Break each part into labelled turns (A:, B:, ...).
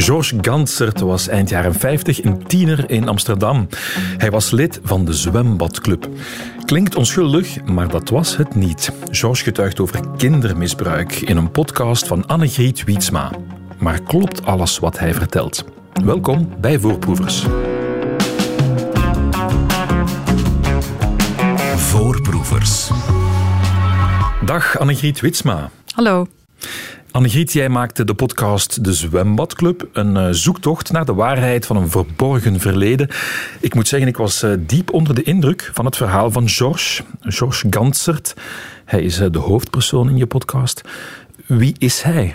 A: Georges Gansert was eind jaren 50 een tiener in Amsterdam. Hij was lid van de Zwembadclub. Klinkt onschuldig, maar dat was het niet. Georges getuigt over kindermisbruik in een podcast van Annegriet Wietsma. Maar klopt alles wat hij vertelt? Welkom bij Voorproevers. Voorproevers. Dag Annegriet Wietsma.
B: Hallo.
A: Annegriet, jij maakte de podcast De Zwembadclub, een eh, zoektocht naar de waarheid van een verborgen verleden. Ik moet zeggen, ik was eh, diep onder de indruk van het verhaal van Georges, Georges Gansert. Hij is eh, de hoofdpersoon in je podcast. Wie is hij?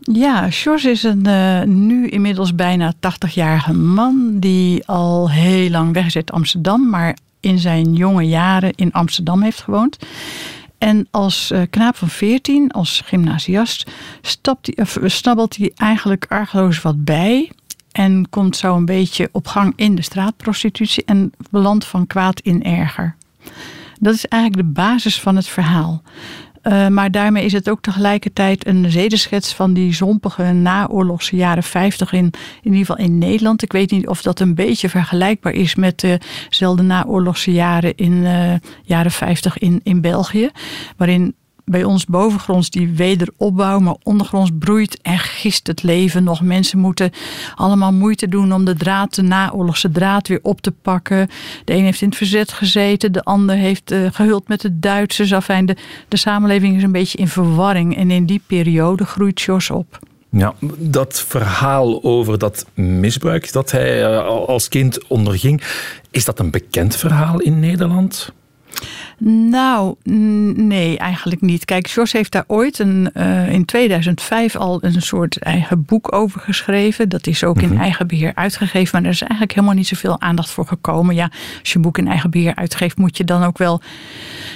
B: Ja, Georges is een nu inmiddels bijna 80-jarige man die al heel lang weg uit Amsterdam, maar in zijn jonge jaren in Amsterdam heeft gewoond. En als uh, knaap van 14, als gymnasiast, stapt of, snabbelt hij eigenlijk argeloos wat bij. En komt zo een beetje op gang in de straatprostitutie en belandt van kwaad in erger. Dat is eigenlijk de basis van het verhaal. Uh, maar daarmee is het ook tegelijkertijd een zedeschets van die zompige naoorlogse jaren 50 in, in ieder geval in Nederland. Ik weet niet of dat een beetje vergelijkbaar is met dezelfde naoorlogse jaren in uh, jaren 50 in, in België. Waarin bij ons bovengronds die wederopbouw, maar ondergronds broeit en gist het leven nog. Mensen moeten allemaal moeite doen om de draad, de naoorlogse draad weer op te pakken. De een heeft in het verzet gezeten, de ander heeft uh, gehuld met de Duitsers. Afijn, de, de samenleving is een beetje in verwarring en in die periode groeit Jos op.
A: Ja, dat verhaal over dat misbruik dat hij uh, als kind onderging, is dat een bekend verhaal in Nederland?
B: Nou, nee, eigenlijk niet. Kijk, Jos heeft daar ooit een, uh, in 2005 al een soort eigen boek over geschreven. Dat is ook in mhm. eigen beheer uitgegeven. Maar er is eigenlijk helemaal niet zoveel aandacht voor gekomen. Ja, als je een boek in eigen beheer uitgeeft, moet je dan ook wel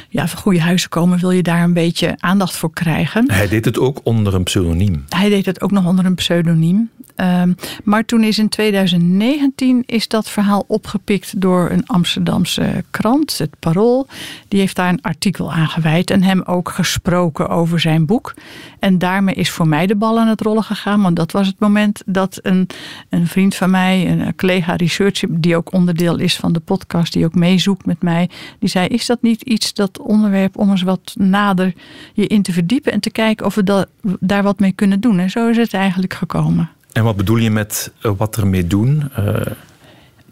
B: ja, van goede huizen komen. Wil je daar een beetje aandacht voor krijgen?
A: Hij deed het ook onder een pseudoniem.
B: Hij deed het ook nog onder een pseudoniem. Um, maar toen is in 2019 is dat verhaal opgepikt door een Amsterdamse krant, het Parool. Die heeft daar een artikel aan gewijd en hem ook gesproken over zijn boek. En daarmee is voor mij de bal aan het rollen gegaan. Want dat was het moment dat een, een vriend van mij, een collega researcher, die ook onderdeel is van de podcast, die ook meezoekt met mij, die zei: Is dat niet iets, dat onderwerp, om eens wat nader je in te verdiepen en te kijken of we da daar wat mee kunnen doen? En zo is het eigenlijk gekomen.
A: En wat bedoel je met uh, wat ermee doen? Uh...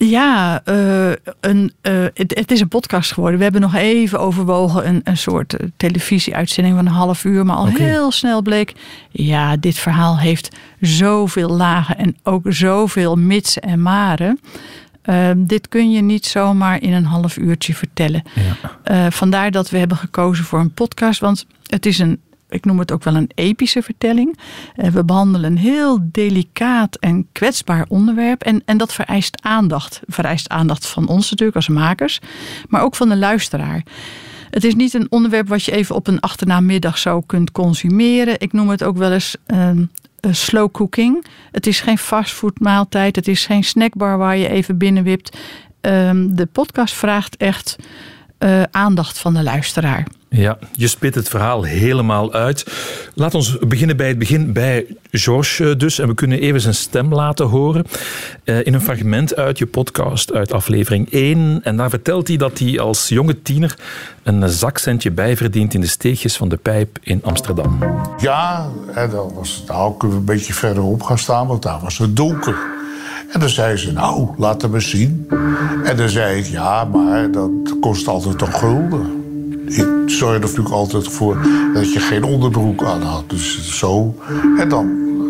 B: Ja, uh, een, het, het, is een podcast geworden. We hebben nog even overwogen een, een soort televisieuitzending van een half uur. Maar al okay. heel snel bleek, ja, dit verhaal heeft zoveel lagen en ook zoveel mitsen en maren. dit kun je niet zomaar in een half uurtje vertellen. Ja. vandaar dat we hebben gekozen voor een podcast. Want het is een ik noem het ook wel een epische vertelling. Eh, we behandelen een heel delicaat en kwetsbaar onderwerp. En, en dat vereist aandacht. Vereist aandacht van ons natuurlijk als makers, maar ook van de luisteraar. Het is niet een onderwerp wat je even op een achternaamiddag zo kunt consumeren. Ik noem het ook wel eens um, slow cooking. Het is geen fastfoodmaaltijd. Het is geen snackbar waar je even binnenwipt. Um, de podcast vraagt echt uh, aandacht van de luisteraar.
A: Ja, je spit het verhaal helemaal uit. Laat ons beginnen bij het begin, bij Georges eh, dus. En we kunnen even zijn stem laten horen uh, in een fragment uit je podcast, uit aflevering 1. En daar vertelt hij dat hij als jonge tiener een zakcentje bijverdient in de steegjes van de pijp in Amsterdam.
C: Ja, en dan was het nou, we een beetje verderop gaan staan, want daar was het donker. En dan zei ze, nou, laat hem eens zien. En dan zei ik, ja, maar dat kost altijd een gulden ik zorg er natuurlijk altijd voor dat je geen onderbroek aan had. Dus zo. En dan,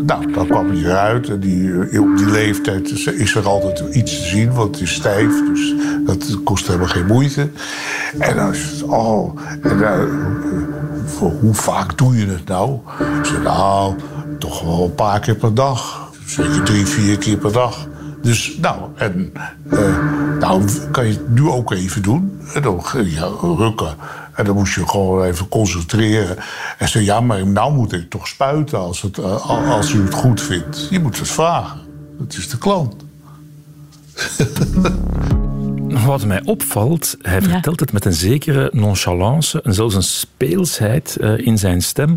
C: nou, dan kwam hij eruit. En die, op die leeftijd is er altijd iets te zien, want het is stijf. Dus dat kost helemaal geen moeite. En dan is het, oh. Voor hoe vaak doe je het nou? Ik zei, nou, toch wel een paar keer per dag. Zeker drie, vier keer per dag. Dus nou, en uh, nou kan je het nu ook even doen. En dan ja, rukken. En dan moest je gewoon even concentreren. En zei, ja, maar nou moet ik toch spuiten als, het, uh, als u het goed vindt. Je moet het vragen. Het is de klant.
A: Wat mij opvalt, hij vertelt het met een zekere nonchalance en zelfs een speelsheid uh, in zijn stem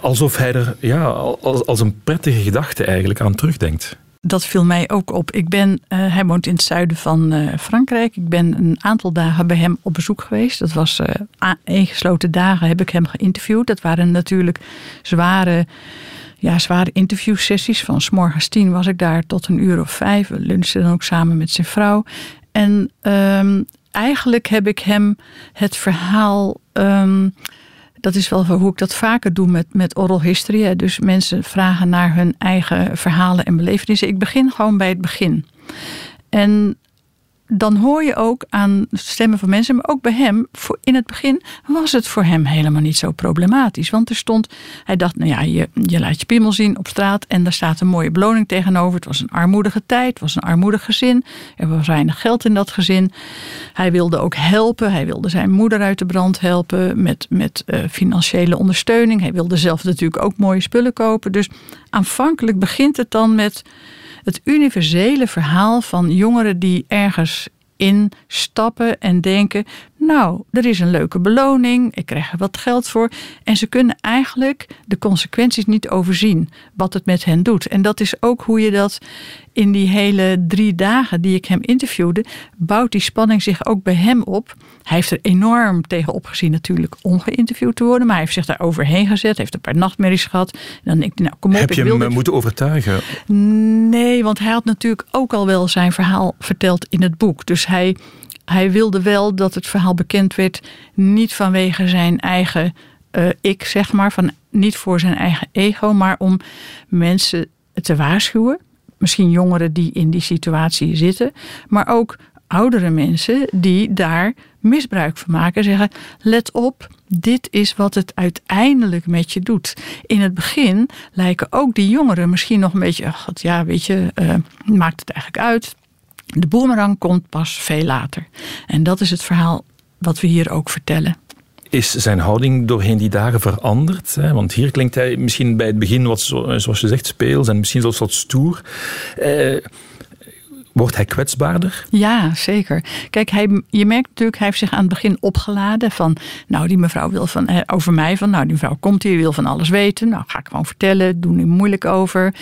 A: alsof hij er ja, als, als een prettige gedachte eigenlijk aan terugdenkt.
B: Dat viel mij ook op. Ik ben, uh, hij woont in het zuiden van uh, Frankrijk. Ik ben een aantal dagen bij hem op bezoek geweest. Dat was ingesloten dagen heb ik hem geïnterviewd. Dat waren natuurlijk zware, ja, zware interviewsessies. Van s morgens tien was ik daar tot een uur of vijf. We lunchten dan ook samen met zijn vrouw. En um, eigenlijk heb ik hem het verhaal. Um, dat is wel hoe ik dat vaker doe met, met oral history. Dus mensen vragen naar hun eigen verhalen en belevenissen. Ik begin gewoon bij het begin. En dan hoor je ook aan stemmen van mensen, maar ook bij hem, voor in het begin was het voor hem helemaal niet zo problematisch. Want er stond, hij dacht, nou ja, je, je laat je piemel zien op straat en daar staat een mooie beloning tegenover. Het was een armoedige tijd, het was een armoedig gezin. Er was weinig geld in dat gezin. Hij wilde ook helpen, hij wilde zijn moeder uit de brand helpen met, met uh, financiële ondersteuning. Hij wilde zelf natuurlijk ook mooie spullen kopen. Dus aanvankelijk begint het dan met het universele verhaal van jongeren die ergens instappen en denken: Nou, er is een leuke beloning, ik krijg er wat geld voor. En ze kunnen eigenlijk de consequenties niet overzien, wat het met hen doet. En dat is ook hoe je dat in die hele drie dagen die ik hem interviewde, bouwt die spanning zich ook bij hem op. Hij heeft er enorm tegenop gezien natuurlijk om geïnterviewd te worden, maar hij heeft zich daar overheen gezet, heeft een paar nachtmerries gehad. En dan denk ik, nou kom op,
A: Heb je
B: ik
A: hem moeten overtuigen?
B: Nee, want hij had natuurlijk ook al wel zijn verhaal verteld in het boek. Dus hij, hij wilde wel dat het verhaal bekend werd, niet vanwege zijn eigen uh, ik, zeg maar, van, niet voor zijn eigen ego, maar om mensen te waarschuwen misschien jongeren die in die situatie zitten, maar ook oudere mensen die daar misbruik van maken. Zeggen: let op, dit is wat het uiteindelijk met je doet. In het begin lijken ook die jongeren misschien nog een beetje: ach, ja, weet je, uh, maakt het eigenlijk uit. De boemerang komt pas veel later. En dat is het verhaal wat we hier ook vertellen.
A: Is zijn houding doorheen die dagen veranderd? Want hier klinkt hij misschien bij het begin wat, zoals je zegt, speels en misschien zelfs wat stoer. Eh, Wordt hij kwetsbaarder?
B: Ja, zeker. Kijk, hij, je merkt natuurlijk, hij heeft zich aan het begin opgeladen van, nou, die mevrouw wil van, eh, over mij van, nou, die mevrouw komt hier, wil van alles weten. Nou, ga ik gewoon vertellen, doe nu moeilijk over.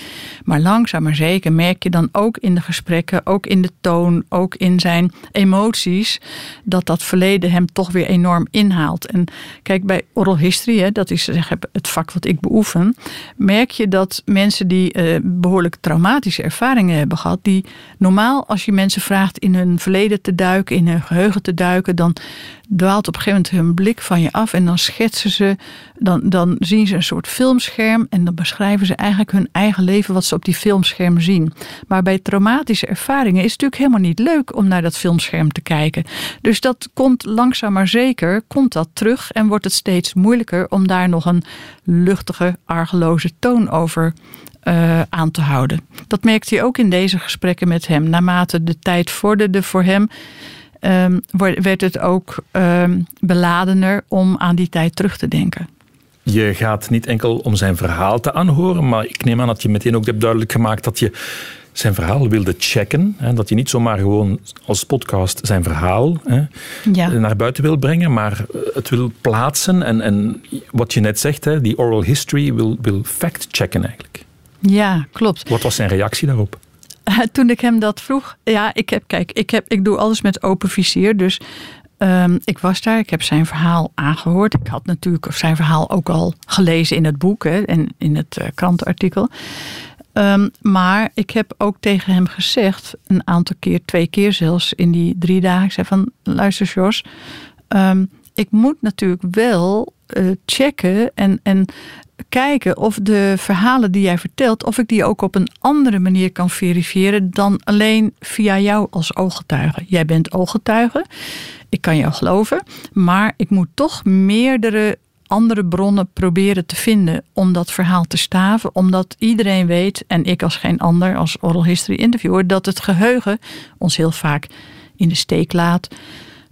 B: Maar langzaam maar zeker merk je dan ook in de gesprekken, ook in de toon, ook in zijn emoties, dat dat verleden hem toch weer enorm inhaalt. En kijk, bij oral history, hè, dat is het vak wat ik beoefen, merk je dat mensen die eh, behoorlijk traumatische ervaringen hebben gehad, die normaal normaal als je mensen vraagt in hun verleden te duiken, in hun geheugen te duiken, dan dwaalt op een gegeven moment hun blik van je af en dan schetsen ze, dan, dan zien ze een soort filmscherm en dan beschrijven ze eigenlijk hun eigen leven wat ze op die filmscherm zien. Maar bij traumatische ervaringen is het natuurlijk helemaal niet leuk om naar dat filmscherm te kijken. Dus dat komt langzaam maar zeker, komt dat terug en wordt het steeds moeilijker om daar nog een luchtige, argeloze toon over uh, aan te houden. Dat merkte hij ook in deze gesprekken met hem. Naarmate de tijd vorderde voor hem, um, werd het ook um, beladener om aan die tijd terug te denken.
A: Je gaat niet enkel om zijn verhaal te aanhoren, maar ik neem aan dat je meteen ook hebt duidelijk gemaakt dat je zijn verhaal wilde checken. Hè, dat je niet zomaar gewoon als podcast zijn verhaal hè, ja. naar buiten wil brengen, maar het wil plaatsen. En, en wat je net zegt, hè, die oral history wil, wil fact-checken eigenlijk.
B: Ja, klopt.
A: Wat was zijn reactie daarop?
B: Toen ik hem dat vroeg, ja, ik heb, kijk, ik, heb, ik doe alles met open vizier. Dus um, ik was daar, ik heb zijn verhaal aangehoord. Ik had natuurlijk zijn verhaal ook al gelezen in het boek hè, en in het uh, krantenartikel. Um, maar ik heb ook tegen hem gezegd, een aantal keer, twee keer zelfs in die drie dagen. Ik zei van, luister Jos, um, ik moet natuurlijk wel uh, checken en, en kijken of de verhalen die jij vertelt, of ik die ook op een andere manier kan verifiëren dan alleen via jou als ooggetuige. Jij bent ooggetuige, ik kan jou geloven, maar ik moet toch meerdere andere bronnen proberen te vinden om dat verhaal te staven, omdat iedereen weet, en ik als geen ander, als oral history interviewer, dat het geheugen ons heel vaak in de steek laat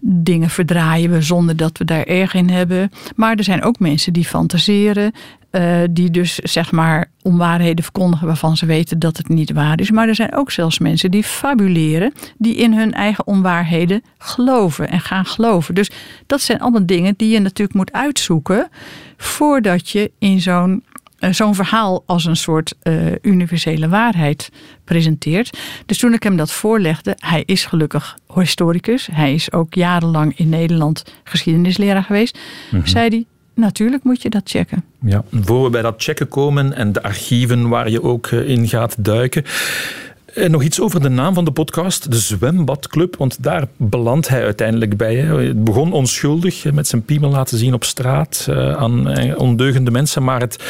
B: dingen verdraaien we zonder dat we daar erg in hebben. Maar er zijn ook mensen die fantaseren. Uh, die dus zeg maar onwaarheden verkondigen waarvan ze weten dat het niet waar is. Maar er zijn ook zelfs mensen die fabuleren, die in hun eigen onwaarheden geloven en gaan geloven. Dus dat zijn allemaal dingen die je natuurlijk moet uitzoeken voordat je in zo'n eh, zo'n verhaal als een soort uh, universele waarheid presenteert. Dus toen ik hem dat voorlegde, hij is gelukkig historicus. Hij is ook jarenlang in Nederland geschiedenisleraar geweest. Mm Zei hij, natuurlijk moet je dat checken.
A: Ja, voor we bij dat checken komen en de archieven waar je ook in gaat duiken. En nog iets over de naam van de podcast, de Zwembadclub, want daar belandt hij uiteindelijk bij. Het begon onschuldig met zijn piemel laten zien op straat uh, aan eh, ondeugende mensen, maar het,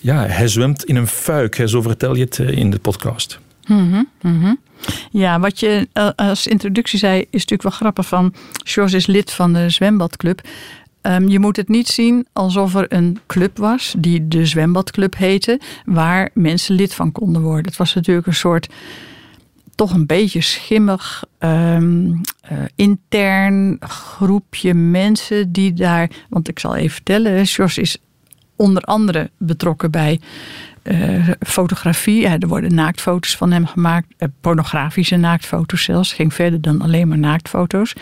A: ja, hij zwemt in een fuik, zo vertel je het eh, in de podcast.
B: Mm -hmm, Ja, wat je als introductie zei, is natuurlijk wel grappig van... George is lid van de Zwembadclub. Um, je moet het niet zien alsof er een club was die de Zwembadclub heette... waar mensen lid van konden worden. Het was natuurlijk een soort toch een beetje schimmig um, intern groepje mensen die daar. Want ik zal even vertellen, Jos is onder andere betrokken bij uh, fotografie. Er worden naaktfoto's van hem gemaakt, uh, pornografische naaktfoto's zelfs. Ging verder dan alleen maar naaktfoto's.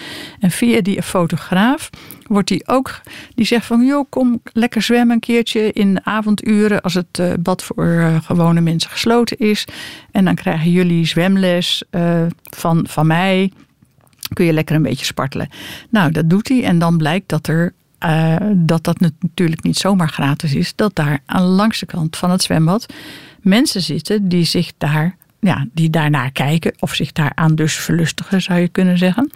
B: En via die fotograaf wordt hij ook, die zegt van joh, kom lekker zwemmen een keertje in de avonduren als het uh, bad voor gewone mensen gesloten is. En dan krijgen jullie zwemles van, van mij. Kun je lekker een beetje spartelen. Nou, dat doet hij. En dan blijkt dat er uh, dat dat natuurlijk niet zomaar gratis is. Dat daar aan de langste kant van het zwembad mensen zitten die zich daar, ja, die daarnaar kijken. Of zich daaraan dus verlustigen, zou je kunnen zeggen.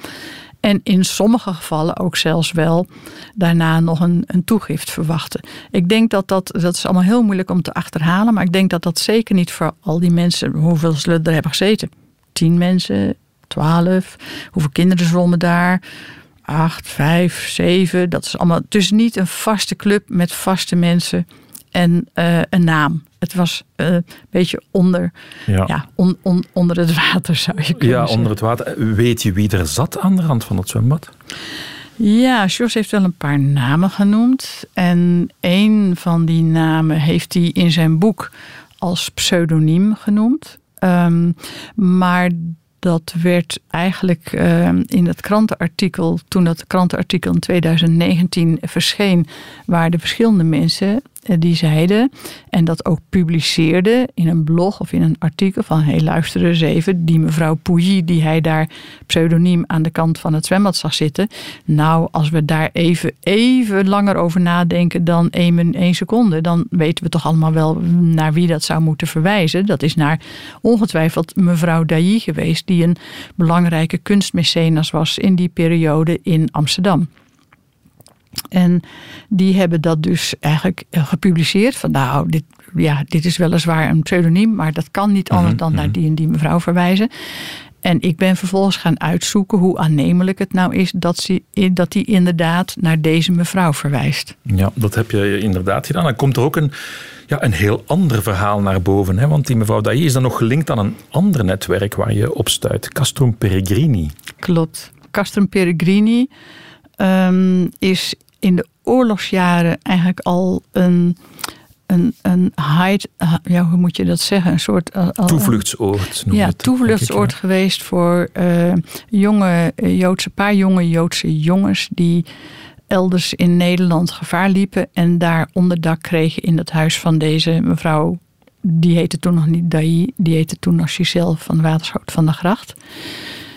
B: En in sommige gevallen ook zelfs wel daarna nog een, een toegift verwachten. Ik denk dat dat, dat is allemaal heel moeilijk om te achterhalen. Maar ik denk dat dat zeker niet voor al die mensen, hoeveel ze er hebben gezeten. Tien mensen, twaalf. Hoeveel kinderen zwommen daar? Acht, vijf, zeven. Dat is allemaal. Dus niet een vaste club met vaste mensen en uh, een naam. Het was uh, een beetje onder, ja. ja on, on, onder het water, zou je kunnen
A: ja,
B: zeggen.
A: Ja, onder het water. Weet je wie er zat aan de rand van het zwembad?
B: Ja, Jos heeft wel een paar namen genoemd. En een van die namen heeft hij in zijn boek als pseudoniem genoemd. Um, maar dat werd eigenlijk uh, in het krantenartikel, toen dat krantenartikel in 2019 verscheen, waar de verschillende mensen die zeiden en dat ook publiceerde in een blog of in een artikel van hey luister eens even, die mevrouw Pouilly die hij daar pseudoniem aan de kant van het zwembad zag zitten. Nou, als we daar even, even langer over nadenken dan één, één seconde, dan weten we toch allemaal wel naar wie dat zou moeten verwijzen. Dat is naar ongetwijfeld mevrouw Dailly geweest, die een belangrijke kunstmecenas was in die periode in Amsterdam. En die hebben dat dus eigenlijk eh, gepubliceerd. Van nou, dit, ja, dit is weliswaar een pseudoniem, maar dat kan niet anders mhm, dan naar mhm. die en die mevrouw verwijzen. En ik ben vervolgens gaan uitzoeken hoe aannemelijk het nou is dat, ze, dat die inderdaad naar deze mevrouw verwijst.
A: Ja, dat heb je inderdaad gedaan. Dan komt er ook een, ja, een heel ander verhaal naar boven. Hè? Want die mevrouw Dailly is dan nog gelinkt aan een ander netwerk waar je op stuit. Castrum Peregrini.
B: Klopt. Castrum Peregrini um, is in de oorlogsjaren eigenlijk al een, een, een hide, ja, hoe moet je dat zeggen? Een soort
A: uh, toevluchtsoord.
B: Ja,
A: het,
B: toevluchtsoord geweest voor uh, jonge Joodse, paar jonge Joodse jongens die elders in Nederland gevaar liepen en daar onderdak kregen in het huis van deze mevrouw. Die heette toen nog niet Dai, die heette toen nog Giselle van Waterschoot van de Gracht.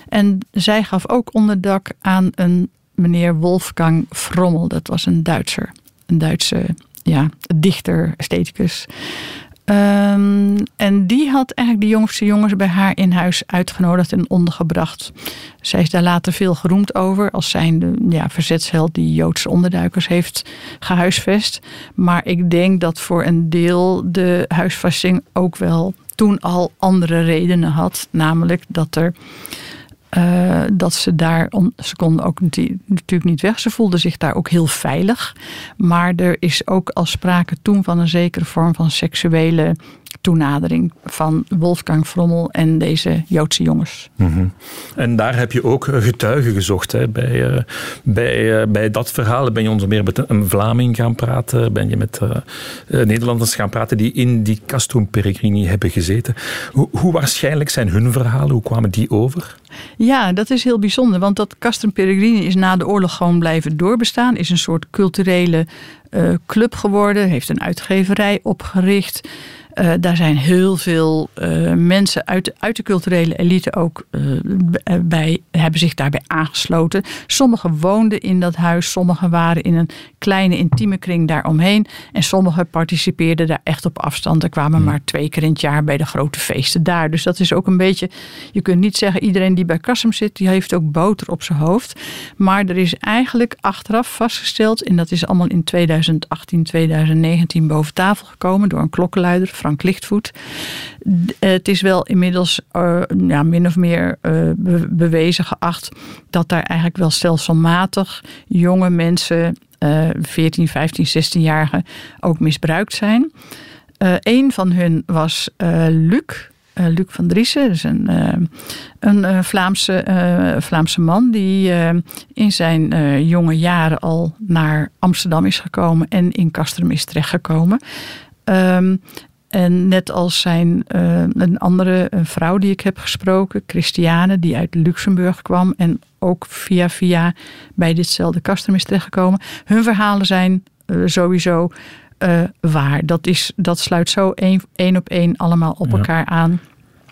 B: En zij gaf ook onderdak aan een meneer Wolfgang Frommel. Dat was een Duitser. Een Duitse ja, dichter, estheticus. Um, en die had eigenlijk de jongste jongens bij haar in huis uitgenodigd en ondergebracht. Zij is daar later veel geroemd over als zijnde ja, verzetsheld die Joodse onderduikers heeft gehuisvest. Maar ik denk dat voor een deel de huisvesting ook wel toen al andere redenen had. Namelijk dat er uh, dat ze daar, ze konden ook natuurlijk niet weg. Ze voelden zich daar ook heel veilig. Maar er is ook al sprake toen van een zekere vorm van seksuele toenadering van Wolfgang Frommel en deze Joodse jongens.
A: Mm En daar heb je ook getuigen gezocht. Hè? Bij, uh, bij, uh, bij dat verhaal ben je onder meer met een Vlaming gaan praten, ben je met uh, Nederlanders gaan praten die in die Castrum Peregrini hebben gezeten. Hoe, hoe waarschijnlijk zijn hun verhalen? Hoe kwamen die over?
B: Ja, dat is heel bijzonder, want dat Castrum Peregrini is na de oorlog gewoon blijven doorbestaan. Is een soort culturele club geworden, heeft een uitgeverij opgericht. Uh, daar zijn heel veel uh, mensen uit, uit de culturele elite ook uh, bij, hebben zich daarbij aangesloten. Sommigen woonden in dat huis, sommigen waren in een kleine intieme kring daaromheen. En sommigen participeerden daar echt op afstand. Er kwamen maar twee keer in het jaar bij de grote feesten daar. Dus dat is ook een beetje, je kunt niet zeggen iedereen die bij Kassem zit, die heeft ook boter op zijn hoofd. Maar er is eigenlijk achteraf vastgesteld, en dat is allemaal in 2018, 2019 boven tafel gekomen door een klokkenluider, Frank Lichtvoet. Het is wel inmiddels uh, ja, min of meer uh, bewezen geacht dat daar eigenlijk wel stelselmatig jonge mensen, uh, 14, 15, 16-jarigen, ook misbruikt zijn. een van hun was Luc. Luc van Driessen, dus een, een Vlaamse, Vlaamse man die in zijn jonge jaren al naar Amsterdam is gekomen en in Castrum is terechtgekomen. Um, en net als zijn uh, een andere een vrouw die ik heb gesproken, Christiane, die uit Luxemburg kwam en ook via via bij ditzelfde custom is terechtgekomen. Hun verhalen zijn uh, sowieso uh, waar. Dat, is, dat sluit zo één, op één allemaal op ja. elkaar aan.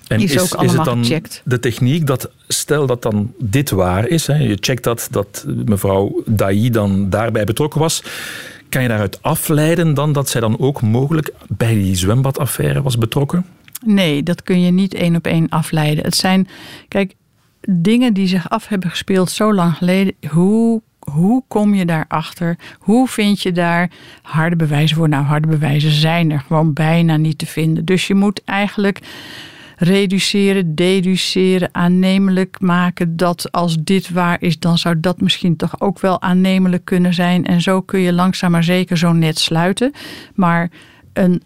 A: En is, is, is, het dan gecheckt. de techniek dat, stel dat dan dit waar is, hè, je checkt dat, dat mevrouw Dai dan daarbij betrokken was, kan je daaruit afleiden dan dat zij dan ook mogelijk bij die zwembadaffaire was betrokken?
B: Nee, dat kun je niet één op één afleiden. Het zijn, kijk, dingen die zich af hebben gespeeld zo lang geleden. Hoe, hoe kom je daarachter? Hoe vind je daar harde bewijzen voor? Nou, harde bewijzen zijn er gewoon bijna niet te vinden. Dus je moet eigenlijk reduceren, deduceren, aannemelijk maken dat als dit waar is, dan zou dat misschien toch ook wel aannemelijk kunnen zijn. En zo kun je langzaam maar zeker zo'n net sluiten. Maar een,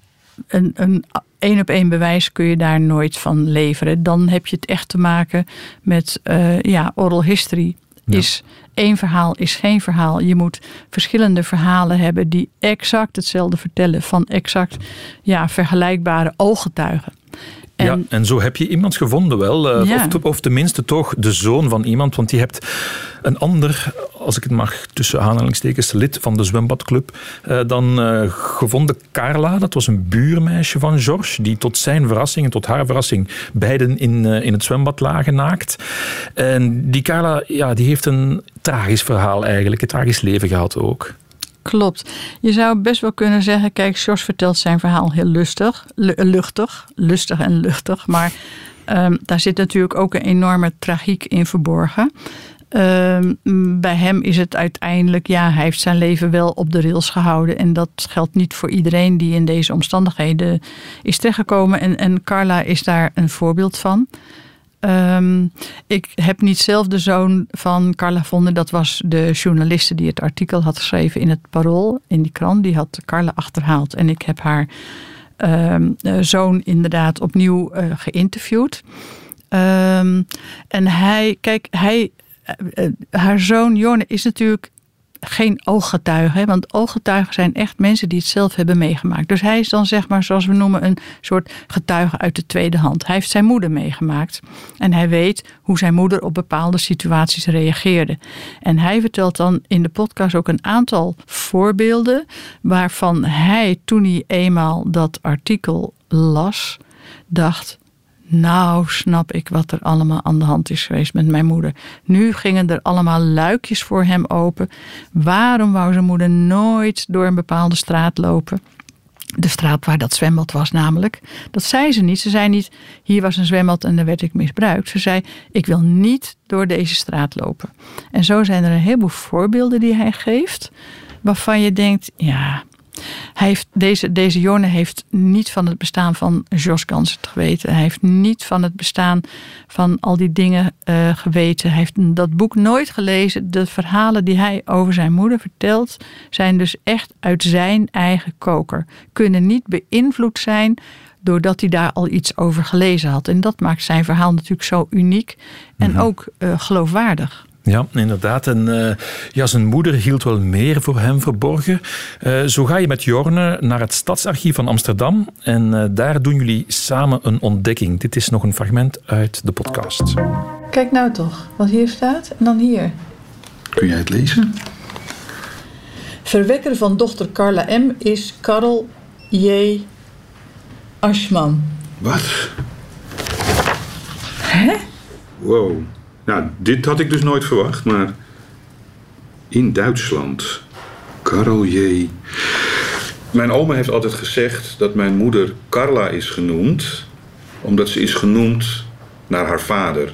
B: een, een één op één bewijs kun je daar nooit van leveren. Dan heb je het echt te maken met uh, ja, oral history. Is één verhaal is geen verhaal. Je moet verschillende verhalen hebben die exact hetzelfde vertellen van exact ja, vergelijkbare ooggetuigen.
A: En, ja, en zo heb je iemand gevonden wel. Uh, of, of, tenminste toch de zoon van iemand. Want je hebt een ander, als ik het mag tussen aanhalingstekens, lid van de zwembadclub, uh, dan uh, gevonden Carla. Dat was een buurmeisje van George, die tot zijn verrassing en tot haar verrassing beiden in, in het zwembad lagen naakt. En die Carla, ja, die heeft een tragisch verhaal eigenlijk, een tragisch leven gehad ook.
B: Klopt. Je zou best wel kunnen zeggen: kijk, Jos vertelt zijn verhaal heel lustig, luchtig, lustig en luchtig. Maar um, daar zit natuurlijk ook een enorme tragiek in verborgen. Um, bij hem is het uiteindelijk, ja, hij heeft zijn leven wel op de rails gehouden. En dat geldt niet voor iedereen die in deze omstandigheden is terechtgekomen. En, en Carla is daar een voorbeeld van. Um, ik heb niet zelf de zoon van Carla vonden. Dat was de journaliste die het artikel had geschreven in het Parool, in die krant. Die had Carla achterhaald. En ik heb haar um, zoon inderdaad opnieuw uh, geïnterviewd. Um, en hij, kijk, hij, uh, haar zoon Jorne is natuurlijk geen ooggetuigen. Want ooggetuigen zijn echt mensen die het zelf hebben meegemaakt. Dus hij is dan zeg maar, zoals we noemen, een soort getuige uit de tweede hand. Hij heeft zijn moeder meegemaakt. En hij weet hoe zijn moeder op bepaalde situaties reageerde. En hij vertelt dan in de podcast ook een aantal voorbeelden waarvan hij toen hij eenmaal dat artikel las, dacht: nou, snap ik wat er allemaal aan de hand is geweest met mijn moeder. Nu gingen er allemaal luikjes voor hem open. Waarom wou zijn moeder nooit door een bepaalde straat lopen? De straat waar dat zwembad was, namelijk. Dat zei ze niet. Ze zei niet: hier was een zwembad en daar werd ik misbruikt. Ze zei: ik wil niet door deze straat lopen. En zo zijn er een heleboel voorbeelden die hij geeft. Waarvan je denkt: ja, hij heeft, deze, deze Jorne heeft niet van het bestaan van Jos Gansert geweten. Hij heeft niet van het bestaan van al die dingen uh, geweten. Hij heeft dat boek nooit gelezen. De verhalen die hij over zijn moeder vertelt, zijn dus echt uit zijn eigen koker. Kunnen niet beïnvloed zijn doordat hij daar al iets over gelezen had. En dat maakt zijn verhaal natuurlijk zo uniek en mhm. ook uh, geloofwaardig.
A: Ja, inderdaad. En uh, ja, zijn moeder hield wel meer voor hem verborgen. Uh, zo ga je met Jorne naar het Stadsarchief van Amsterdam en uh, daar doen jullie samen een ontdekking. Dit is nog een fragment uit de podcast.
B: Kijk nou toch, wat hier staat en dan hier.
D: Kun jij het lezen?
B: Verwekker van dochter Carla M. is Karel J. Aschman.
D: Wat?
B: Hè?
D: Wow. Nou, dit had ik dus nooit verwacht, maar... In Duitsland. Karel J. Mijn oma heeft altijd gezegd dat mijn moeder Carla is genoemd... omdat ze is genoemd naar haar vader.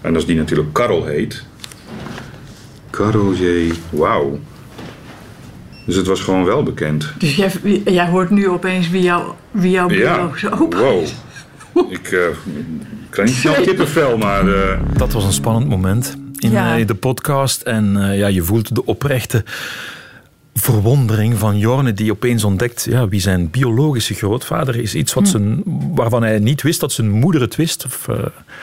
D: En als die natuurlijk Karel heet... Karel J. Wauw. Dus het was gewoon wel bekend.
B: Dus jij, jij hoort nu opeens wie, jou, wie jouw
D: Ja,
B: biologische opa
D: wow.
B: is.
D: Ik uh, krijg niet snel kippenvel, maar... eh,
A: Dat was een spannend moment in
B: Ja.
A: eh, de podcast. En eh, ja, je voelt de oprechte verwondering van Jorne die opeens ontdekt ja, wie zijn biologische grootvader is. Iets wat zijn, waarvan hij niet wist dat zijn moeder het wist. Of, eh,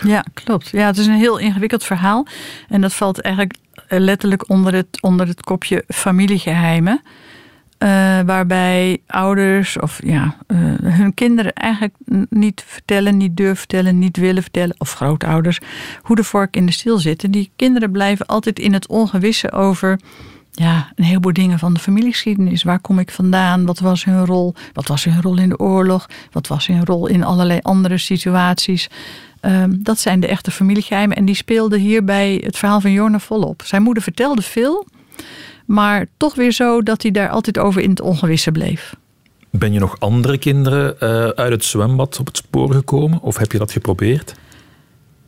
B: Ja, klopt. Ja, het is een heel ingewikkeld verhaal. En dat valt eigenlijk letterlijk onder het, onder het kopje familiegeheimen. Eh, waarbij ouders of ja, eh, hun kinderen eigenlijk niet vertellen, niet durven vertellen, niet willen vertellen, of grootouders, hoe de vork in de steel zitten. Die kinderen blijven altijd in het ongewisse over ja, een heleboel dingen van de familiegeschiedenis. Waar kom ik vandaan? Wat was hun rol? Wat was hun rol in de oorlog? Wat was hun rol in allerlei andere situaties? Ehm, dat zijn de echte familiegeheimen. En die speelden hier bij het verhaal van Jorne volop. Zijn moeder vertelde veel, maar toch weer zo dat hij daar altijd over in het ongewisse bleef.
A: ben je nog andere kinderen eh, uit het zwembad op het spoor gekomen? Of heb je dat geprobeerd?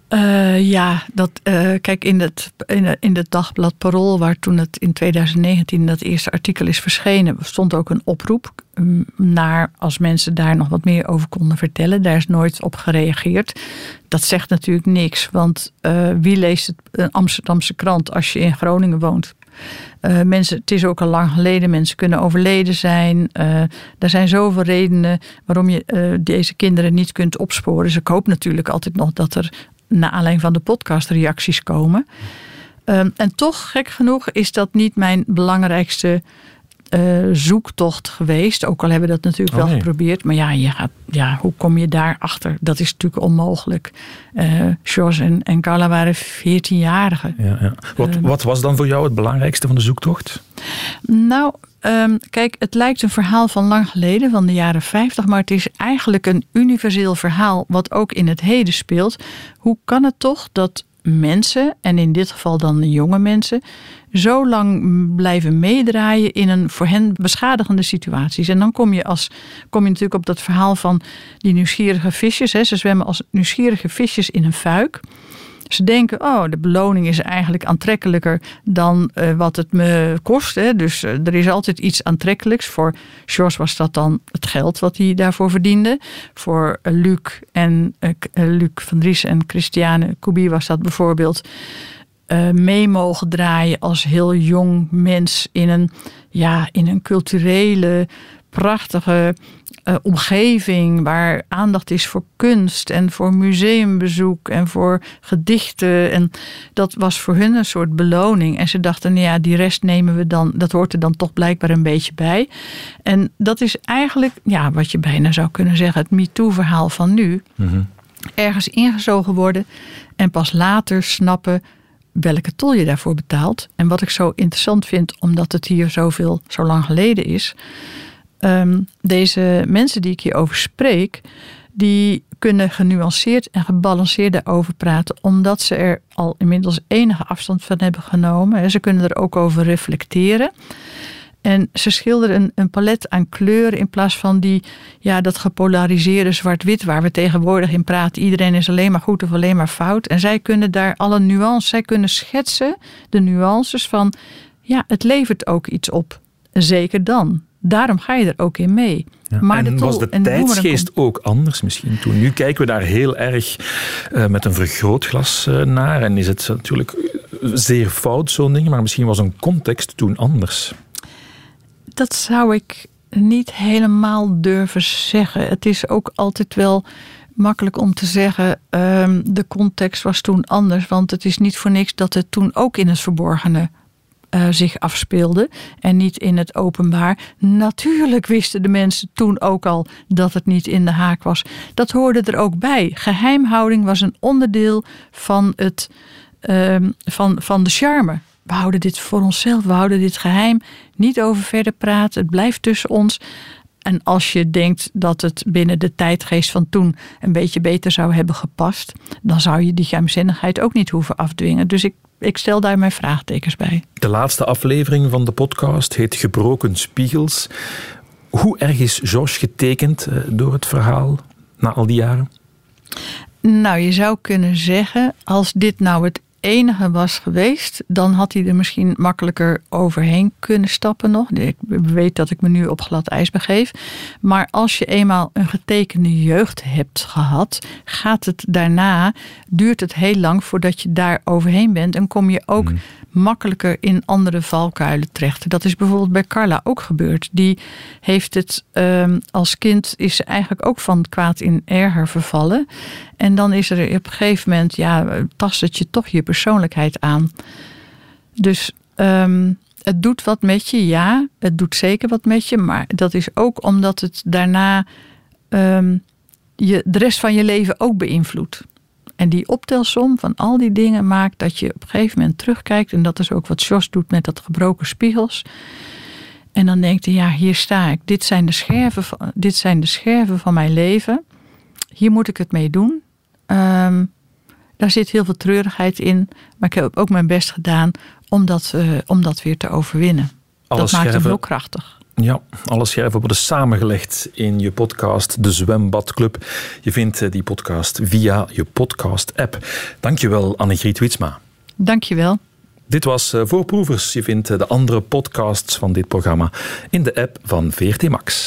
B: Eh, ja, dat, eh, kijk, in het, in, het- in het dagblad Parool, waar toen het in 2019 dat eerste artikel is verschenen, stond ook een oproep mm, naar als mensen daar nog wat meer over konden vertellen. Daar is nooit op gereageerd. Dat zegt natuurlijk niks, want wie leest het, een Amsterdamse krant als je in Groningen woont? Eh, mensen, het is ook al lang geleden, mensen kunnen overleden zijn. Eh, er zijn zoveel redenen waarom je eh, deze kinderen niet kunt opsporen. Dus ik hoop natuurlijk altijd nog dat er naar aanleiding van de podcast reacties komen. Ehm, en toch, gek genoeg, is dat niet mijn belangrijkste eh, zoektocht geweest. Ook al hebben we dat natuurlijk
A: Oh,
B: wel geprobeerd. Maar ja, je gaat, ja, hoe kom je daarachter? Dat is natuurlijk onmogelijk. Eh George en, en Carla waren 14-jarigen.
A: Ja, ja. Wat,
B: Ehm.
A: wat was dan voor jou het belangrijkste van de zoektocht?
B: Nou, ehm, kijk, het lijkt een verhaal van lang geleden, van de jaren 50, maar het is eigenlijk een universeel verhaal wat ook in het heden speelt. Hoe kan het toch dat mensen, en in dit geval dan jonge mensen, zo lang blijven meedraaien in een voor hen beschadigende situaties? En dan kom je, als, kom je natuurlijk op dat verhaal van die nieuwsgierige visjes. Hè. Ze zwemmen als nieuwsgierige visjes in een fuik. Ze denken, oh, de beloning is eigenlijk aantrekkelijker dan eh, wat het me kost. Hè. Dus eh, er is altijd iets aantrekkelijks. Voor George was dat dan het geld wat hij daarvoor verdiende. Voor eh, Luc, en, Luc van Dries en Christiane Kubi was dat bijvoorbeeld eh, mee mogen draaien als heel jong mens in een, ja, in een culturele, prachtige eh, omgeving waar aandacht is voor kunst en voor museumbezoek en voor gedichten. En dat was voor hun een soort beloning. En ze dachten, nou ja, die rest nemen we dan, dat hoort er dan toch blijkbaar een beetje bij. En dat is eigenlijk, ja, wat je bijna zou kunnen zeggen, het MeToo-verhaal van nu. Ergens ingezogen worden en pas later snappen welke tol je daarvoor betaalt. En wat ik zo interessant vind, omdat het hier zoveel, zo lang geleden is. Ehm, deze mensen die ik hierover spreek, die kunnen genuanceerd en gebalanceerd daarover praten, omdat ze er al inmiddels enige afstand van hebben genomen. Ze kunnen er ook over reflecteren. En ze schilderen een, een palet aan kleuren in plaats van die, ja, dat gepolariseerde zwart-wit waar we tegenwoordig in praten. Iedereen is alleen maar goed of alleen maar fout. En zij kunnen daar alle nuances, zij kunnen schetsen de nuances van, ja, het levert ook iets op. Zeker dan. Daarom ga je er ook in mee.
A: Ja.
B: Maar
A: en
B: de tol-
A: was de
B: en de boemerang
A: tijdsgeest ook anders misschien toen? Nu kijken we daar heel erg eh, met een vergrootglas eh, naar. En is het natuurlijk zeer fout, zo'n ding. Maar misschien was een context toen anders.
B: Dat zou ik niet helemaal durven zeggen. Het is ook altijd wel makkelijk om te zeggen. ehm, de context was toen anders. Want het is niet voor niks dat het toen ook in het verborgene eh, zich afspeelde. En niet in het openbaar. Natuurlijk wisten de mensen toen ook al dat het niet in de haak was. Dat hoorde er ook bij. Geheimhouding was een onderdeel van, het, ehm, van, van de charme we houden dit voor onszelf, we houden dit geheim. Niet over verder praten, het blijft tussen ons. En als je denkt dat het binnen de tijdgeest van toen een beetje beter zou hebben gepast, dan zou je die geheimzinnigheid ook niet hoeven afdwingen. Dus ik, ik stel daar mijn vraagtekens bij.
A: De laatste aflevering van de podcast heet Gebroken Spiegels. Hoe erg is Georges getekend eh, door het verhaal na al die jaren?
B: Nou, je zou kunnen zeggen, als dit nou het enige was geweest, dan had hij er misschien makkelijker overheen kunnen stappen nog. Ik weet dat ik me nu op glad ijs begeef. Maar als je eenmaal een getekende jeugd hebt gehad, gaat het daarna, duurt het heel lang voordat je daar overheen bent. En kom je ook mm. makkelijker in andere valkuilen terecht. Dat is bijvoorbeeld bij Carla ook gebeurd. Die heeft het um, als kind, is ze eigenlijk ook van kwaad in erger vervallen. En dan is er op een gegeven moment, ja, tast het je toch je persoonlijkheid aan. Dus um, het doet wat met je, ja, het doet zeker wat met je, maar dat is ook omdat het daarna um, je, de rest van je leven ook beïnvloedt. En die optelsom van al die dingen maakt dat je op een gegeven moment terugkijkt. En dat is ook wat Jos doet met dat gebroken spiegels. En dan denkt hij, ja, hier sta ik. Dit zijn de scherven van, dit zijn de scherven van mijn leven. Hier moet ik het mee doen. Um, daar zit heel veel treurigheid in. Maar ik heb ook mijn best gedaan om dat, uh, om dat weer te overwinnen. Alle dat maakt hem heel krachtig.
A: Ja, alle scherven worden samengelegd in je podcast De Zwembadclub. Je vindt eh, die podcast via je podcast-app. Dankjewel, Annegriet Witsma.
B: Dankjewel.
A: Dit was eh, Voorproevers. Je vindt de andere podcasts van dit programma in de app van VRT Max.